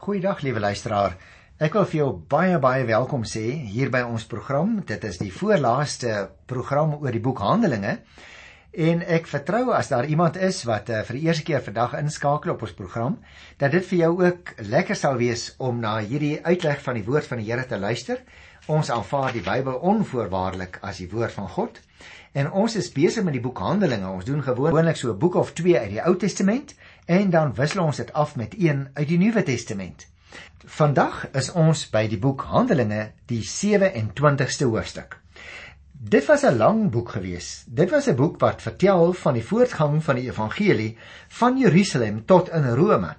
Goeiedag liewe luisteraar. Ek wil vir jou baie baie welkom sê hier by ons program. Dit is die voorlaaste program oor die boek Handelinge. En ek vertrou as daar iemand is wat uh, vir die eerste keer vandag inskakel op ons program, dat dit vir jou ook lekker sal wees om na hierdie uitleg van die woord van die Here te luister. Ons aanvaar die Bybel onvoorwaardelik as die woord van God. En ons is besig met die boek Handelinge. Ons doen gewoonlik so 'n boek of 2 uit die Ou Testament en dan wissel ons dit af met een uit die Nuwe Testament. Vandag is ons by die boek Handelinge, die 27ste hoofstuk. Dit was 'n lang boek gewees. Dit was 'n boek wat vertel van die voortgang van die evangelie van Jerusalem tot in Rome.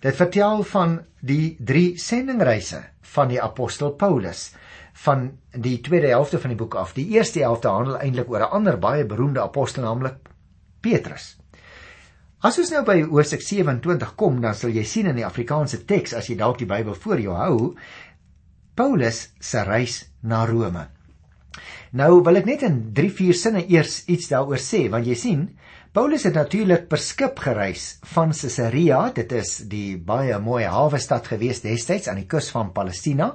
Dit vertel van die drie sendingreise van die apostel Paulus van die tweede helfte van die boek af. Die eerste helfte handel eintlik oor 'n ander baie beroemde apostel naamlik Petrus. As ons nou by hoofstuk 27 kom, dan sal jy sien in die Afrikaanse teks as jy dalk die Bybel voor jou hou, Paulus se reis na Rome. Nou wil ek net in 3-4 sinne eers iets daaroor sê, want jy sien, Paulus het natuurlik per skip gereis van Caesarea, dit is die baie mooi hawe stad gewees destyds aan die kus van Palestina,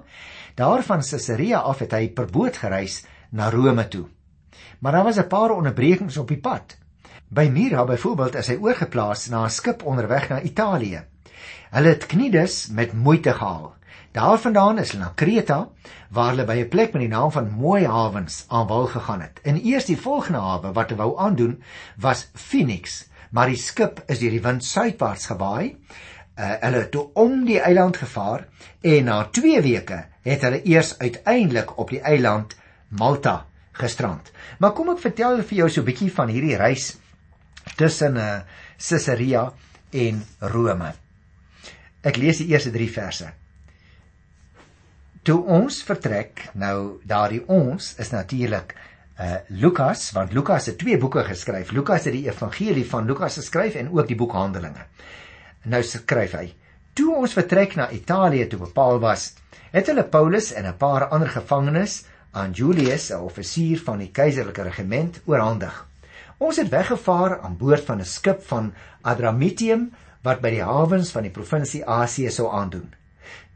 Daarvan Caesarea af het hy per boot gereis na Rome toe. Maar daar was 'n paar onderbrekings op die pad. By Myra byvoorbeeld is hy oorgeplaas na 'n skip onderweg na Italië. Hulle het Knides met moeite gehaal. Daarvandaan is hulle na Kreta waar hulle by 'n plek met die naam van Mooi Hawens aan wal gegaan het. En eers die volgende hawe wat hulle wou aandoen was Phoenix, maar die skip is deur die wind suidwaarts gewaai uh, hulle toe om die eiland gevaar en na 2 weke het hulle eers uiteindelik op die eiland Malta gestrand. Maar kom ek vertel vir jou so 'n bietjie van hierdie reis tussen uh, Caesarea en Rome. Ek lees die eerste 3 verse. Toe ons vertrek, nou daardie ons is natuurlik uh Lukas want Lukas het twee boeke geskryf. Lukas het die evangelie van Lukas geskryf en ook die boek Handelinge. Nou skryf hy: Toe ons vertrek na Italië toe bepaal was, het hulle Paulus en 'n paar ander gevangenes aan Julius, 'n offisier van die keiserlike regiment, oorhandig. Ons het weggevaar aan boord van 'n skip van Adramitium wat by die hawens van die provinsie Asië sou aandoen.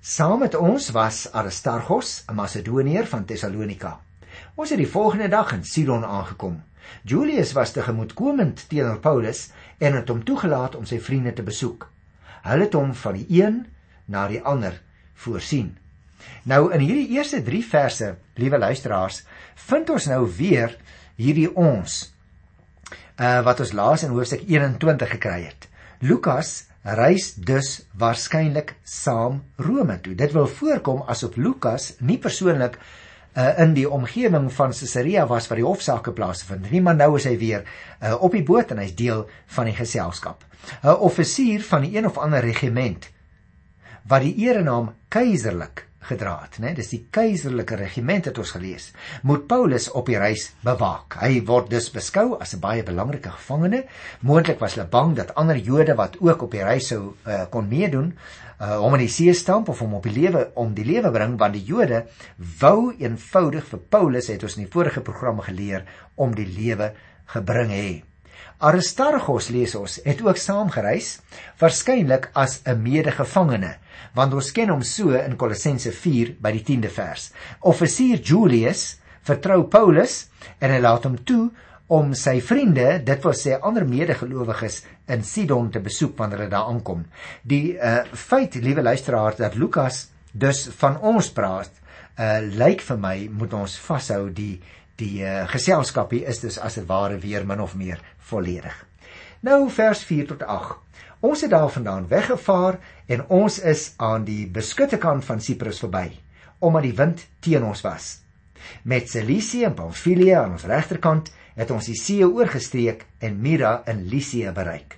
Saam met ons was Aristarchus, 'n Macedoniër van Tessalonika. Ons het die volgende dag in Sidon aangekom. Julius was te gemoedkomend teenoor Paulus en het hom toegelaat om sy vriende te besoek. Hulle het hom van die een na die ander voorsien. Nou in hierdie eerste 3 verse, liewe luisteraars, vind ons nou weer hierdie ons uh wat ons laas in hoofstuk 21 gekry het. Lukas reis dus waarskynlik saam Rome toe. Dit wil voorkom asof Lukas nie persoonlik uh, in die omgewing van Caesarea was waar die hofsaake plaasvind. Nie maar nou is hy weer uh, op die boot en hy's deel van die geselskap. 'n Offisier van die een of ander regiment wat die erenaam keiserlik gedra het, né? Dis die keiserlike regiment het ons gelees. Moet Paulus op die reis bewaak. Hy word dus beskou as 'n baie belangrike gevangene. Moontlik was hulle bang dat ander Jode wat ook op die reis sou uh, kon meedoen, uh, hom in die see stamp of hom op die lewe om die lewe bring want die Jode wou eenvoudig vir Paulus het ons in die vorige programme geleer om die lewe gebring hê. Aristarchus lees ons het ook saamgereis, waarskynlik as 'n medegevangene, want ons ken hom so in Kolossense 4 by die 10de vers. Offisier Julius vertrou Paulus en hy laat hom toe om sy vriende, dit wil sê ander medegelowiges in Sidon te besoek wanneer hulle daar aankom. Die uh feit, liewe luisteraars, dat Lukas dus van ons praat, uh lyk vir my moet ons vashou die die uh, geselskap hier is dus as dit ware weer min of meer volledig. Nou vers 4 tot 8. Ons het daarvandaan weggevaar en ons is aan die beskutte kant van Siprus verby omdat die wind teen ons was. Met Cilicië en Pamfilië aan ons regterkant het ons die see oorgestreek en Myra in Lycië bereik.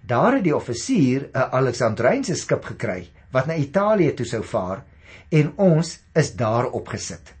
Daar het die offisier 'n Alexandrynse skip gekry wat na Italië toe sou vaar en ons is daar opgesit.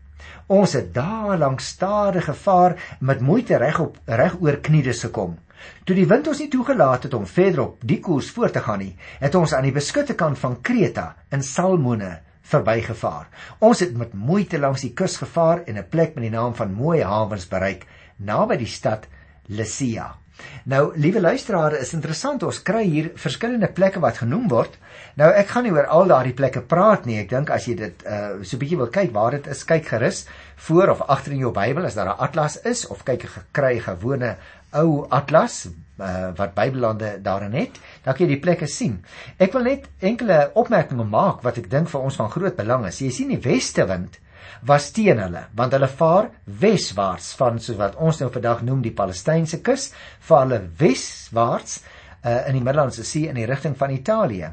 Ons het daar lank stadig gevaar met moeite reg op reg oor kniedes gekom. Toe die wind ons nie toegelaat het om verder op die koers voort te gaan nie, het ons aan die beskutte kant van Kreta in Salmone verbygevaar. Ons het met moeite langs die kus gevaar en 'n plek met die naam van Mooi Hawens bereik, naby die stad Lycia. Nou, liewe luisteraars, is interessant ons kry hier verskillende plekke wat genoem word. Nou ek gaan nie oor al daardie plekke praat nie. Ek dink as jy dit uh so 'n bietjie wil kyk waar dit is, kyk gerus voor of agter in jou Bybel as daar 'n atlas is of kyk 'n gekry gewone ou atlas uh, wat Bybellande daarin het, dan kan jy die plekke sien. Ek wil net enkele opmerkings maak wat ek dink vir ons van groot belang is. Jy sien die westewind was teen hulle want hulle vaar weswaarts van soos wat ons nou vandag noem die Palestynse kus vaar hulle weswaarts uh, in die Middellandse See in die rigting van Italië.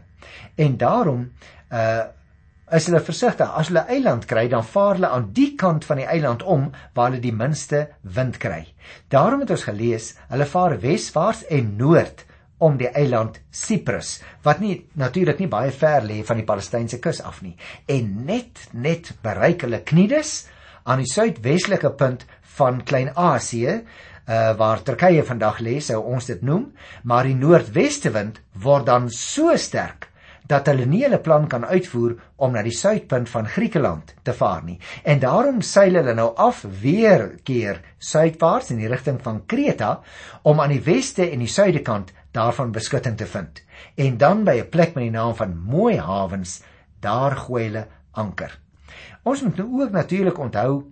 En daarom uh, is hulle versigtig as hulle eiland kry dan vaar hulle aan die kant van die eiland om waar hulle die minste wind kry. Daarom het ons gelees hulle vaar weswaarts en noord om die eiland Siprus wat nie natuurlik nie baie ver lê van die Palestynse kus af nie en net net bereik hulle Knides aan die suidwestelike punt van Klein-Asië uh, waar Turkye vandag lê sou ons dit noem maar die noordweste wind word dan so sterk dat hulle nie hulle plan kan uitvoer om na die suidpunt van Griekeland te vaar nie. En daarom seil hulle nou af weer keer suidwaarts in die rigting van Kreta om aan die weste en die suidekant daarvan beskutting te vind. En dan by 'n plek met die naam van Mooi Hawens, daar gooi hulle anker. Ons moet nou ook natuurlik onthou,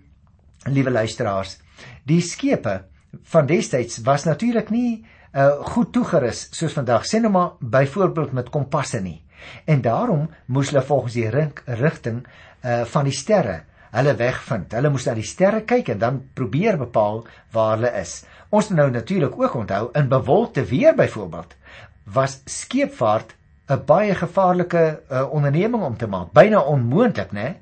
liewe luisteraars, die skepe van destyds was natuurlik nie uh, goed toegerus soos vandag. Sien nou maar byvoorbeeld met kompasse nie. En daarom moes hulle volgens die rigting uh, van die sterre hulle weg vind. Hulle moes na die sterre kyk en dan probeer bepaal waar hulle is. Ons moet nou natuurlik ook onthou in bewolkte weer byvoorbeeld was skeepvaart 'n baie gevaarlike uh, onderneming om te maak, byna onmoontlik, né?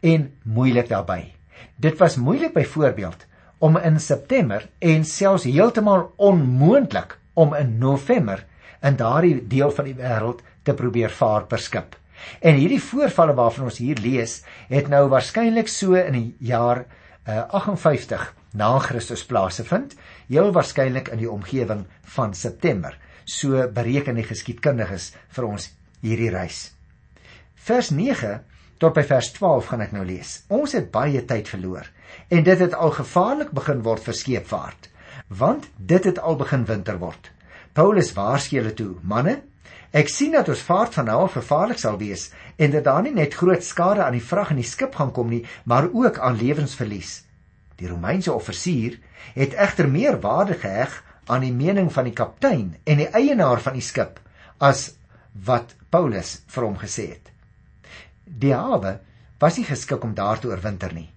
En moeilik daarbey. Dit was moeilik byvoorbeeld om in September en selfs heeltemal onmoontlik om in November in daardie deel van die wêreld te probeer vaar per skip. En hierdie voorvalle waarvan ons hier lees, het nou waarskynlik so in die jaar uh, 58 na Christus plaasgevind, heel waarskynlik in die omgewing van September. So bereken die geskiedkundiges vir ons hierdie reis. Vers 9 tot by vers 12 gaan ek nou lees. Ons het baie tyd verloor en dit het al gevaarlik begin word vir skeepvaart, want dit het al begin winter word. Paulus waarsku hulle toe: "Manne, Ek sien dat ons vaart van nou af gevaarlik sal wees en dat daar nie net groot skade aan die vrag en die skip gaan kom nie, maar ook aan lewensverlies. Die Romeinse offisier het egter meer waarde geheg aan die mening van die kaptein en die eienaar van die skip as wat Paulus vir hom gesê het. Die hawe was nie geskik om daar te oorwinter nie.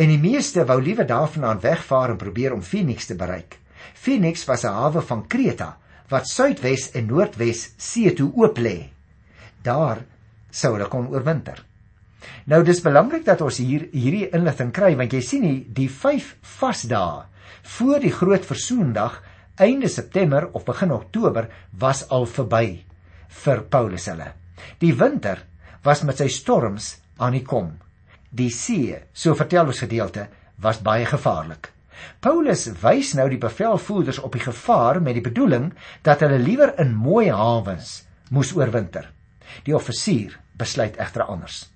En die meeste wou liewer daarvandaan wegvaar en probeer om Phoenix te bereik. Phoenix was 'n hawe van Kreta wat suidwes en noordwes see toe oop lê. Daar sou hulle kon oorwinter. Nou dis belangrik dat ons hier hierdie inligting kry want jy sien nie die 5 vasdae voor die groot versoendag einde September of begin Oktober was al verby vir Paulus hulle. Die winter was met sy storms aan die kom. Die see, so vertel ons gedeelte, was baie gevaarlik. Paulus wys nou die bevelvoerders op die gevaar met die bedoeling dat hulle liewer in mooi hawens moes oorwinter. Die offisier besluit egter anders.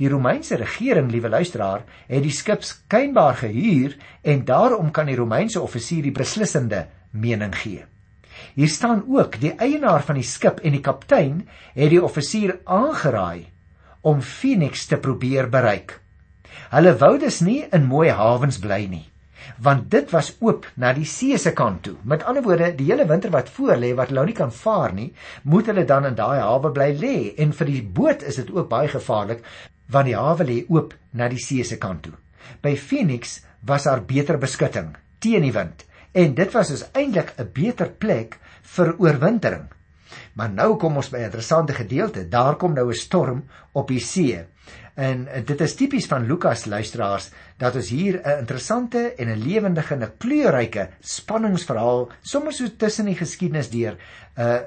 Die Romeinse regering, liewe luisteraar, het die skip skynbaar gehuur en daarom kan die Romeinse offisier die beslissende mening gee. Hier staan ook die eienaar van die skip en die kaptein het die offisier aangeraai om Phoenix te probeer bereik. Hulle wou dus nie in mooi hawens bly nie want dit was oop na die see se kant toe. Met ander woorde, die hele winter wat voor lê wat hulle nie kan vaar nie, moet hulle dan in daai hawe bly lê en vir die boot is dit ook baie gevaarlik want die hawe lê oop na die see se kant toe. By Phoenix was daar beter beskutting teen die wind en dit was dus eintlik 'n beter plek vir oorwintering. Maar nou kom ons by 'n interessante gedeelte. Daar kom nou 'n storm op die see. En dit is tipies van Lukas luisteraars dat ons hier 'n interessante en 'n lewendige en 'n kleurryke spanningsverhaal sommer so tussen die geskiedenis deur uh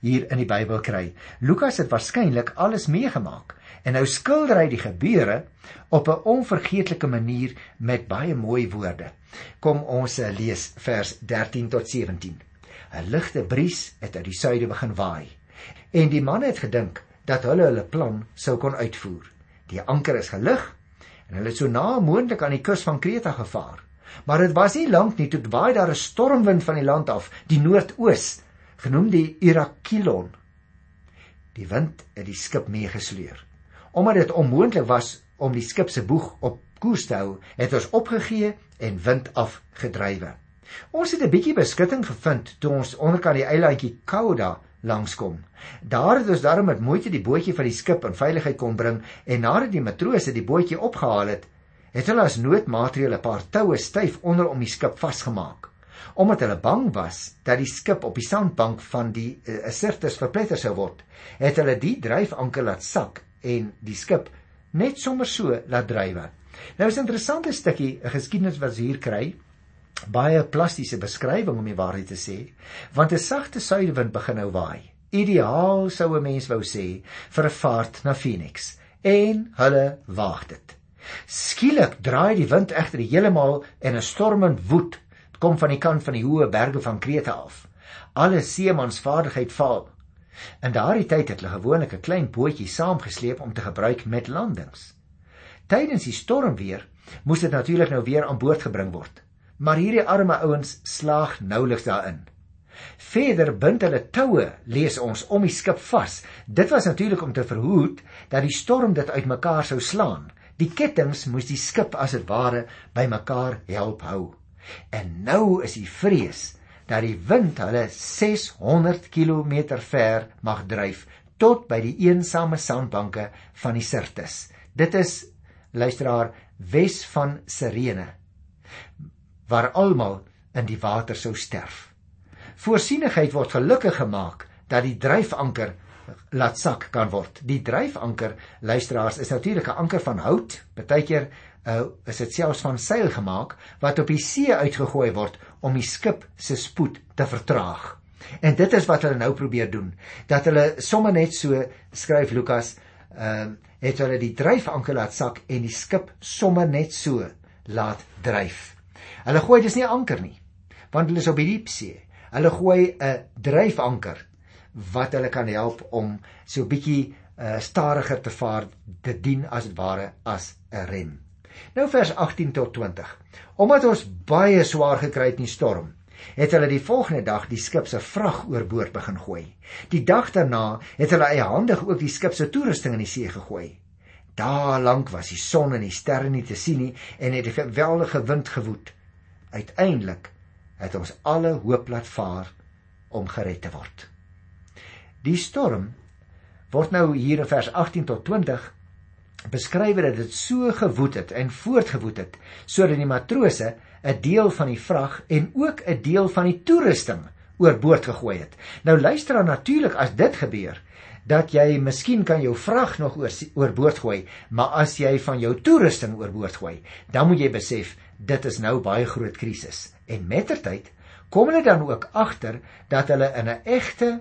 hier in die Bybel kry. Lukas het waarskynlik alles meegemaak en nou skilder hy die gebeure op 'n onvergeetlike manier met baie mooi woorde. Kom ons uh, lees vers 13 tot 17. 'n Ligte bries het uit die suide begin waai en die manne het gedink dat hulle hulle plan sou kon uitvoer. Die anker is gelig en hulle het so na moontlik aan die kus van Kreta gevaar. Maar dit was nie lank nie toe waai daar 'n stormwind van die land af, die noordoos, genoem die Irakilon. Die wind het die skip meegesleer. Omdat dit onmoontlik was om die skip se boeg op koers te hou, het ons opgegee en wind af gedrywe. Ons het 'n bietjie beskutting gevind toe ons onderkant die eilandjie Kauda langskom. Daar het ons daarom met moeite die bootjie van die skip in veiligheid kon bring en nadat die matrose die bootjie opgehaal het, het hulle as noodmaatreël 'n paar toue styf onder om die skip vasgemaak. Omdat hulle bang was dat die skip op die sandbank van die uh, Sirtis verpletter sou word, het hulle die dryfanker laat sak en die skip net sommer so laat drywe. Nou is 'n interessante stukkie 'n geskiedenis wat hier kry baie plastiese beskrywing om die waarheid te sê, want 'n sagte suidewind begin nou waai. Ideaal sou 'n mens wou sê vir 'n vaart na Phoenix en hulle waag dit. Skielik draai die wind egter heeltemal en 'n stormend woed kom van die kant van die hoë berge van Krete af. Alle seemansvaardigheid val. In daardie tyd het hulle gewoonlik 'n klein bootjie saamgesleep om te gebruik met landings. Tydens die stormweer moes dit natuurlik nou weer aan boord gebring word maar hierdie arme ouens slaag nouliks daarin. Verder bind hulle toue, lees ons, om die skip vas. Dit was natuurlik om te verhoed dat die storm dit uitmekaar sou slaan. Die kettinge moes die skip as dit ware bymekaar help hou. En nou is die vrees dat die wind hulle 600 km ver mag dryf tot by die eensame sandbanke van die Sirtis. Dit is luisteraar wes van Sirene waar almal in die water sou sterf. Voorsienigheid word gelukkig gemaak dat die dryfanker laat sak kan word. Die dryfanker, luisteraars, is natuurlik 'n anker van hout, partykeer uh, is dit selfs van seil gemaak wat op die see uitgegooi word om die skip se spoed te vertraag. En dit is wat hulle nou probeer doen, dat hulle sommer net so skryf Lukas, ehm uh, het hulle die dryfanker laat sak en die skip sommer net so laat dryf. Hulle gooi dis nie anker nie, want hulle is op die diep see. Hulle gooi 'n dryfanker wat hulle kan help om so bietjie uh, stadiger te vaar, te dien as ware as 'n rem. Nou vers 18 tot 20. Omdat ons baie swaar gekry het in die storm, het hulle die volgende dag die skip se vrag oorboord begin gooi. Die dag daarna het hulle eiehandig ook die skip se toerusting in die see gegooi. Daar lank was die son en die sterre nie te sien nie en het 'n geweldige wind gewoed. Uiteindelik het ons alle hoop laat vaar om gered te word. Die storm word nou hier in vers 18 tot 20 beskryf dat dit so gewoed het en voortgewoed het sodat die matrose 'n deel van die vrag en ook 'n deel van die toerusting oorboord gegooi het. Nou luister dan natuurlik as dit gebeur dat jy miskien kan jou vrag nog oor oorboord gooi, maar as jy van jou toerusting oorboord gooi, dan moet jy besef dit is nou baie groot krisis. En mettertyd kom hulle dan ook agter dat hulle in 'n egte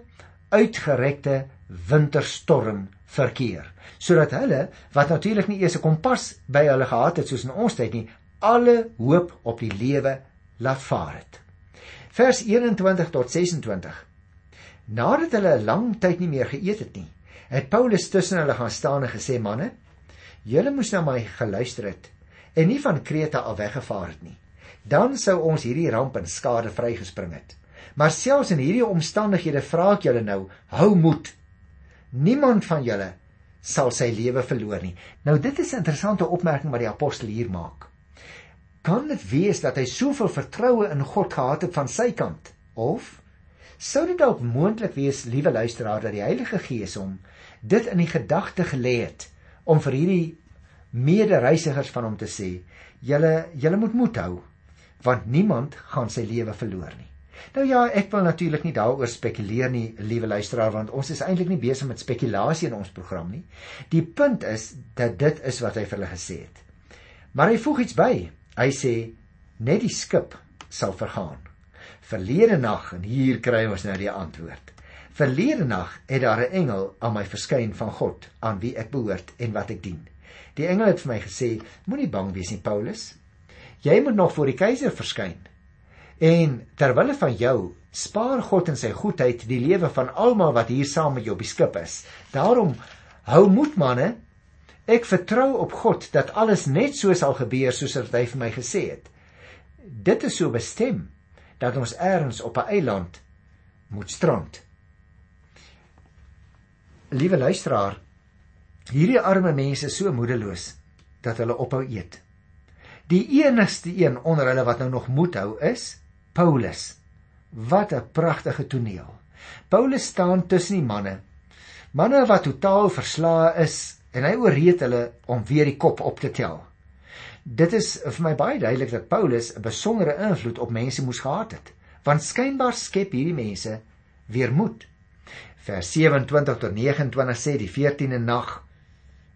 uitgerekte winterstorm verkeer. Sodat hulle wat natuurlik nie eers 'n kompas by hulle gehad het soos in ons tyd nie, alle hoop op die lewe laat vaar het. Vers 21 tot 26. Nadat hulle 'n lang tyd nie meer geëet het nie, het Paulus tussen hulle gaan staan en gesê: "Manne, julle moes na my geluister het en nie van Kreta af weggevaar het nie, dan sou ons hierdie ramp en skade vrygespring het. Maar selfs in hierdie omstandighede vra ek julle nou, hou moed. Niemand van julle sal sy lewe verloor nie. Nou dit is 'n interessante opmerking wat die apostel hier maak. Kan dit wees dat hy soveel vertroue in God gehad het van sy kant? Of sou dit dalk moontlik wees, liewe luisteraar, dat die Heilige Gees hom dit in die gedagte gelê het om vir hierdie medereisigers van hom te sê: "Julle julle moet moed hou, want niemand gaan sy lewe verloor nie." Nou ja, ek wil natuurlik nie daaroor spekuleer nie, liewe luisteraar, want ons is eintlik nie besig met spekulasie in ons program nie. Die punt is dat dit is wat hy vir hulle gesê het. Maar hy voeg iets by. Hy sê: "Net die skip sal vergaan." Verlede nag en hier kry ons nou die antwoord. Verlede nag het daar 'n engel aan my verskyn van God, aan wie ek behoort en wat ek dien. Die engel het vir my gesê: Moenie bang wees nie, Paulus. Jy moet nog voor die keiser verskyn. En terwyl van jou spaar God in sy goedheid die lewe van almal wat hier saam met jou op die skip is. Daarom hou moed manne. Ek vertrou op God dat alles net so sal gebeur soos wat hy vir my gesê het. dit is so bestem dat ons eers op 'n eiland moet strand. Liewe luisteraar, hierdie arme mense so moedeloos dat hulle ophou eet. Die enigste een onder hulle wat nou nog moed hou is Paulus. Wat 'n pragtige toneel. Paulus staan tussen die manne. Manne wat totaal verslae is en hy ooreed hulle om weer die kop op te tel. Dit is vir my baie duidelik dat Paulus 'n besondere invloed op mense moes gehad het, want skynbaar skep hierdie mense weer moed. Vers 27 tot 29 sê die 14de nag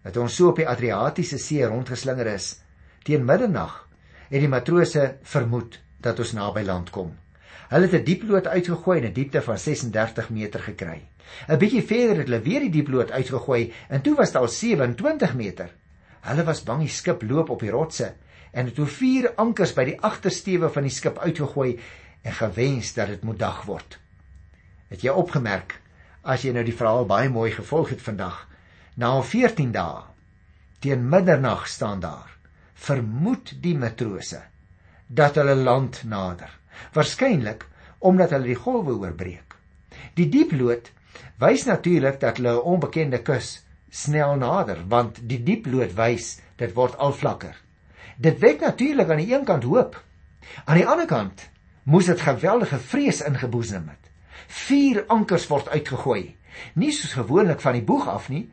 dat ons so op die Adriatiese See rondgeslinger is teen middernag het die matrose vermoed dat ons naby land kom. Hulle het 'n dieploot uitgegooi in 'n diepte van 36 meter gekry. 'n Bietjie verder het hulle weer die dieploot uitgegooi en toe was dit al 27 meter. Hulle was bang die skip loop op die rotse en het toe vier ankers by die agtersteewe van die skip uitgegooi en gewens dat dit moet dag word. Het jy opgemerk as jy nou die verhaal baie mooi gevolg het vandag? Na 14 dae teen middernag staan daar vermoed die matrose dat hulle land nader waarskynlik omdat hulle die golwe oorbreek die dieploot wys natuurlik dat hulle 'n onbekende kus snel nader want die dieploot wys dit word al vlakker dit wek natuurlik aan die een kant hoop aan die ander kant moes dit geweldige vrees ingeboesem het vier ankers word uitgegooi nie soos gewoonlik van die boeg af nie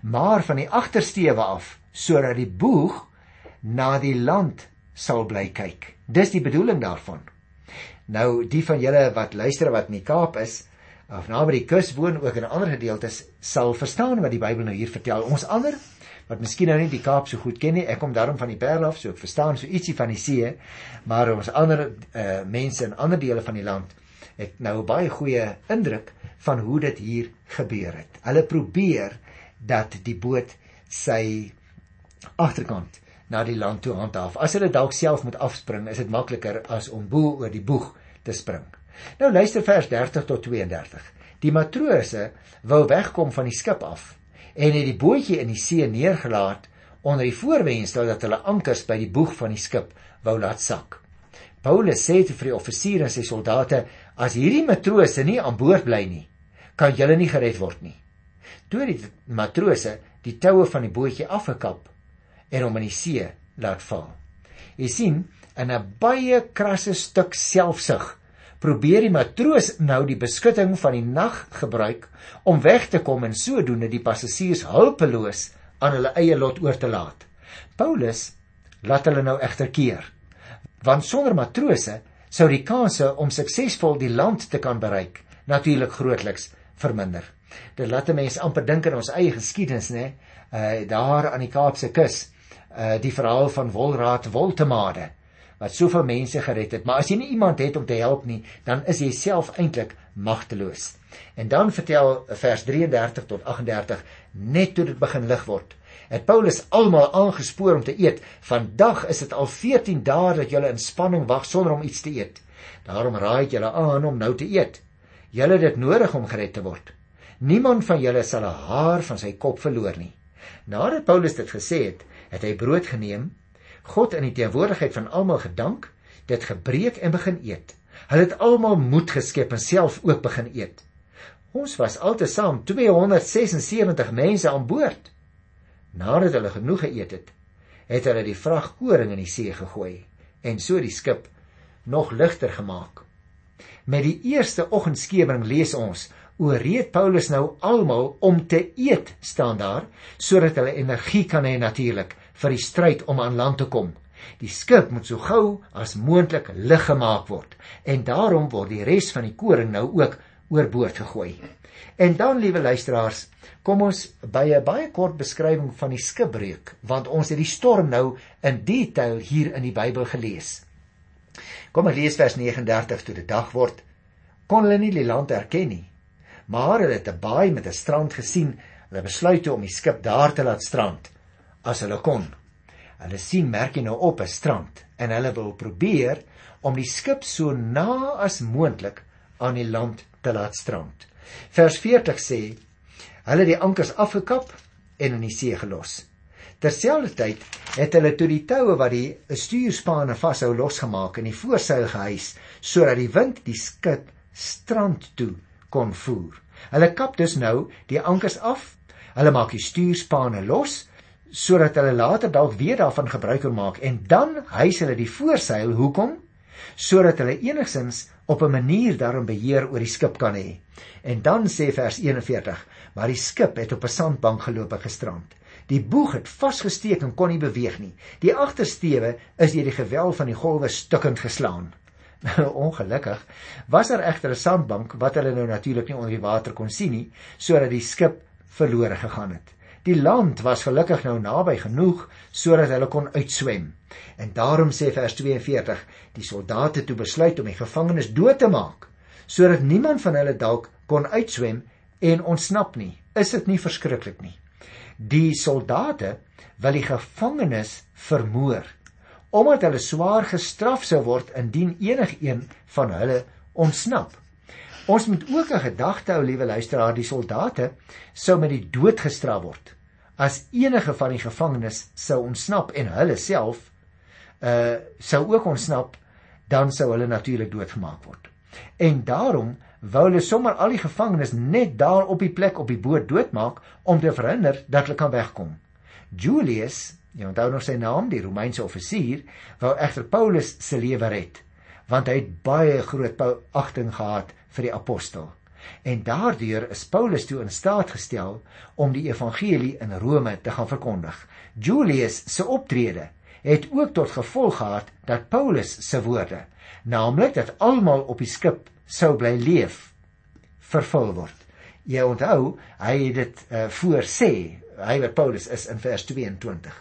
maar van die agtersteewe af sodat die boeg na die land sal bly kyk. Dis die bedoeling daarvan. Nou die van julle wat luister wat in die Kaap is of naby die kus woon ook in ander gedeeltes sal verstaan wat die Bybel nou hier vertel. Ons ander wat miskien nou nie die Kaap so goed ken nie, ek kom daarom van die Parel af, so ek verstaan so ietsie van die see, maar ons ander uh, mense in ander dele van die land het nou 'n baie goeie indruk van hoe dit hier gebeur het. Hulle probeer dat die boot sy agterkant na die land toe handhaaf. As hulle dalk self moet afspring, is dit makliker as om bo oor die boeg te spring. Nou luister vers 30 tot 32. Die matrose wou wegkom van die skip af en het die bootjie in die see neergelaat onder die voorwendsel dat hulle ankers by die boeg van die skip wou laat sak. Paulus sê te vir die offisiere en sy soldate: "As hierdie matrose nie aan boord bly nie, kan julle nie gered word nie." Toe die matrose die toue van die bootjie afgekap en hom in die see laat val. Jy sien, in 'n baie krasse stuk selfsug probeer die matroos nou die beskutting van die nag gebruik om weg te kom en sodoende die passasiers hulpeloos aan hulle eie lot oor te laat. Paulus laat hulle nou egter keer. Want sonder matrose sou die kanse om suksesvol die land te kan bereik natuurlik grootliks verminder. Dit laat mense amper dink aan ons eie geskiedenis, né? Uh daar aan die Kaapse kus, uh die verhaal van Wolraad Woltemade wat soveel mense gered het. Maar as jy nie iemand het om te help nie, dan is jy self eintlik magteloos. En dan vertel vers 33 tot 38 net toe dit begin lig word. Het Paulus almal aangespoor om te eet. Vandag is dit al 14 dae dat julle in spanning wag sonder om iets te eet. Daarom raai ek julle aan om nou te eet. Julle het dit nodig om gered te word. Niemand van julle sal 'n haar van sy kop verloor nie. Nadat Paulus dit gesê het, het hy brood geneem, God in die teenwoordigheid van almal gedank, dit gebreek en begin eet. Hulle het almal moed geskep en self ook begin eet. Ons was altesaam 276 mense aan boord. Nadat hulle genoeg geëet het, het hulle die vrag koring in die see gegooi en so die skip nog ligter gemaak. Met die eerste oggendskemering lees ons ooreed Paulus nou almal om te eet staan daar sodat hulle energie kan hê natuurlik vir die stryd om aan land te kom. Die skip moet so gou as moontlik lig gemaak word en daarom word die res van die koring nou ook oorboord gegooi. En dan liewe luisteraars, kom ons by 'n baie kort beskrywing van die skipbreuk want ons het die storm nou in detail hier in die Bybel gelees. Kom ons lees vers 39 toe dit dag word. Kon hulle nie die land herken nie maar hulle het 'n baai met 'n strand gesien. Hulle besluit om die skip daar te laat strand as hulle kon. Hulle sien merkie nou op 'n strand en hulle wil probeer om die skip so na as moontlik aan die land te laat strand. Vers 40 sê: Hulle het die ankers afgekap en in die see gelos. Terselfdertyd het hulle toe die toue wat die stuurspane vashou losgemaak en die voorseil gehys sodat die wind die skip strand toe kon voer. Hulle kap dus nou die ankers af. Hulle maak die stuurspane los sodat hulle later dalk weer daarvan gebruik kan maak en dan hys hulle die voorseil hoekom sodat hulle enigsins op 'n manier daarin beheer oor die skip kan hê. En dan sê vers 41, maar die skip het op 'n sandbank geloop en gestrand. Die boeg het vasgesteek en kon nie beweeg nie. Die agtersteewe is deur die gewel van die golwe stukkend geslaan. Ongelukkig was daar egter 'n sandbank wat hulle nou natuurlik nie onder die water kon sien nie, sodat die skip verlore gegaan het. Die land was gelukkig nou naby genoeg sodat hulle kon uitswem. En daarom sê vers 42, die soldate toe besluit om die gevangenes dood te maak sodat niemand van hulle dalk kon uitswem en ontsnap nie. Is dit nie verskriklik nie? Die soldate wil die gevangenes vermoor omdat hulle swaar gestraf sou word indien enigiemand van hulle ontsnap. Ons moet ook 'n gedagte hou, liewe luisteraar, die soldate sou met die dood gestraf word as enige van die gevangenes sou ontsnap en hulle self uh sou ook ontsnap, dan sou hulle natuurlik doodgemaak word. En daarom wou hulle sommer al die gevangenes net daar op die plek op die boot doodmaak om te verhinder dat hulle kan wegkom. Julius, jy onthou nog sy naam, die Romeinse offisier, wou egter Paulus se lewe red, want hy het baie groot agting gehad vir die apostel. En daardeur is Paulus toe in staat gestel om die evangelie in Rome te gaan verkondig. Julius se optrede het ook tot gevolg gehad dat Paulus se woorde, naamlik dat almal op die skip sou bly leef vervul word. Jy onthou, hy het dit uh, voorsê, hy wat Paulus is in vers 22.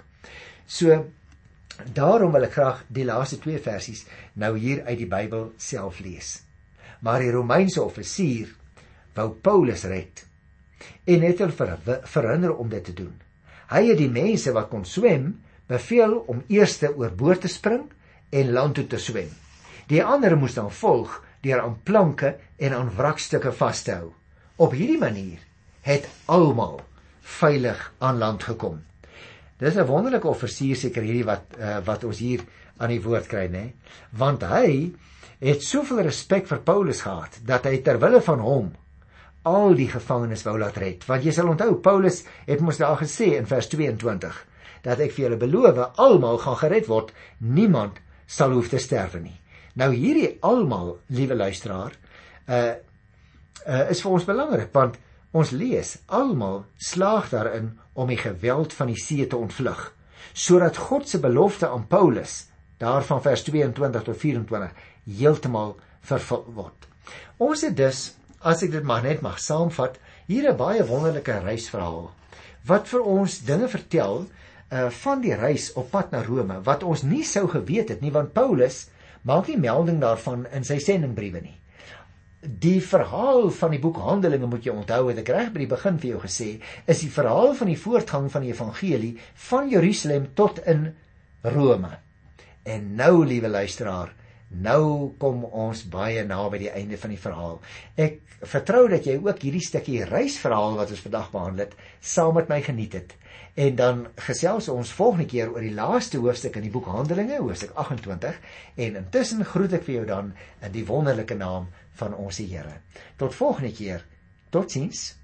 So daarom wil ek graag die laaste twee versies nou hier uit die Bybel self lees. Maar die Romeinse offisier wou Paulus red en het hom ver, verhinder om dit te doen. Hy het die mense wat kon swem beveel om eers oor boord te spring en land toe te swem. Die ander moes dan volg deur aan planke en aan wrakstukke vas te hou. Op hierdie manier het almal veilig aan land gekom. Dis 'n wonderlike offisier seker hierdie wat uh, wat ons hier aan die woord kry nê, want hy het soveel respek vir Paulus gehad dat hy ter wille van hom al die gevangenes wou laat red. Want jy sal onthou Paulus het mos daar gesê in vers 22 dat ek vir julle beloof almal gaan gered word, niemand sal hoef te sterwe nie. Nou hierdie almal, liewe luisteraar, uh uh is vir ons belangrik want ons lees almal slaag daarin om die geweld van die see te ontvlug sodat God se belofte aan Paulus daarvan vers 22 tot 24 heeltemal vervul word. Ons het dus, as ek dit maar net mag saamvat, hier 'n baie wonderlike reisverhaal wat vir ons dinge vertel uh van die reis op pad na Rome wat ons nie sou geweet het nie want Paulus maak nie melding daarvan in sy sendingbriewe nie. Die verhaal van die boek Handelinge moet jy onthou, het ek reg by die begin vir jou gesê, is die verhaal van die voortgang van die evangelie van Jerusalem tot in Rome. En nou, liewe luisteraar, nou kom ons baie naby die einde van die verhaal. Ek vertrou dat jy ook hierdie stukkie reisverhaal wat ons vandag behandel het, saam met my geniet het. En dan gesels ons volgende keer oor die laaste hoofstuk in die boek Handelinge, hoofstuk 28, en intussen groet ek vir jou dan in die wonderlike naam van ons Here. Tot volgende keer. Totsiens.